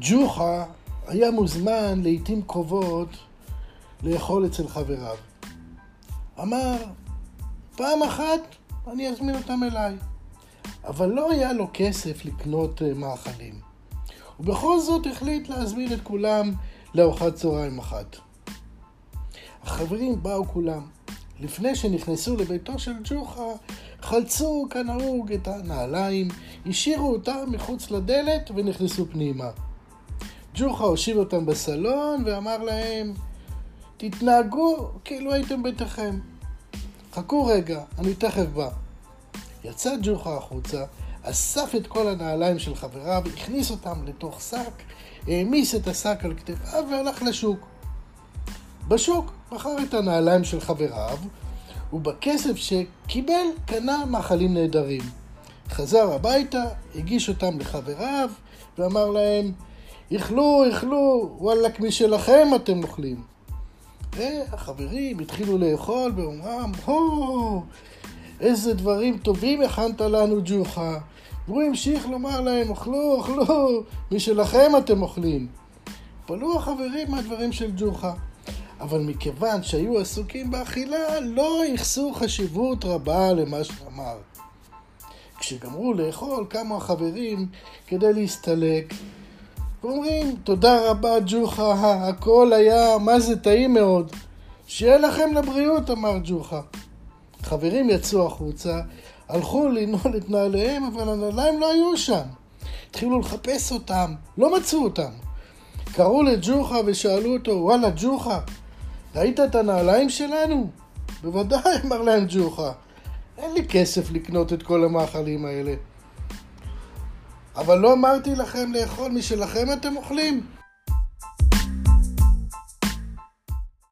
ג'וחה היה מוזמן לעיתים קרובות לאכול אצל חבריו. אמר, פעם אחת אני אזמין אותם אליי. אבל לא היה לו כסף לקנות אה, מאכלים. ובכל זאת החליט להזמין את כולם לארוחת צהריים אחת. החברים באו כולם. לפני שנכנסו לביתו של ג'וחה, חלצו כנהוג את הנעליים, השאירו אותם מחוץ לדלת ונכנסו פנימה. ג'וחה הושיב אותם בסלון ואמר להם, תתנהגו כאילו הייתם ביתכם. חכו רגע, אני תכף בא. יצא ג'וחה החוצה, אסף את כל הנעליים של חבריו, הכניס אותם לתוך שק, העמיס את השק על כתפיו והלך לשוק. בשוק מכר את הנעליים של חבריו, ובכסף שקיבל קנה מאכלים נהדרים. חזר הביתה, הגיש אותם לחבריו, ואמר להם, איכלו, איכלו, וואלכ משלכם אתם אוכלים. והחברים התחילו לאכול באומרם, הו, איזה דברים טובים הכנת לנו ג'וחה. והוא המשיך לומר להם, אוכלו, אוכלו, משלכם אתם אוכלים. פלו החברים מהדברים של ג'וחה. אבל מכיוון שהיו עסוקים באכילה, לא ייחסו חשיבות רבה למה שאמר. כשגמרו לאכול, קמו החברים כדי להסתלק, ואומרים, תודה רבה ג'וחה, הכל היה, מה זה טעים מאוד. שיהיה לכם לבריאות, אמר ג'וחה. חברים יצאו החוצה, הלכו לנעול את נעליהם, אבל הנעליים לא היו שם. התחילו לחפש אותם, לא מצאו אותם. קראו לג'וחה ושאלו אותו, וואלה, ג'וחה, ראית את הנעליים שלנו? בוודאי, אמר להם ג'וחה. אין לי כסף לקנות את כל המאכלים האלה. אבל לא אמרתי לכם לאכול משלכם אתם אוכלים?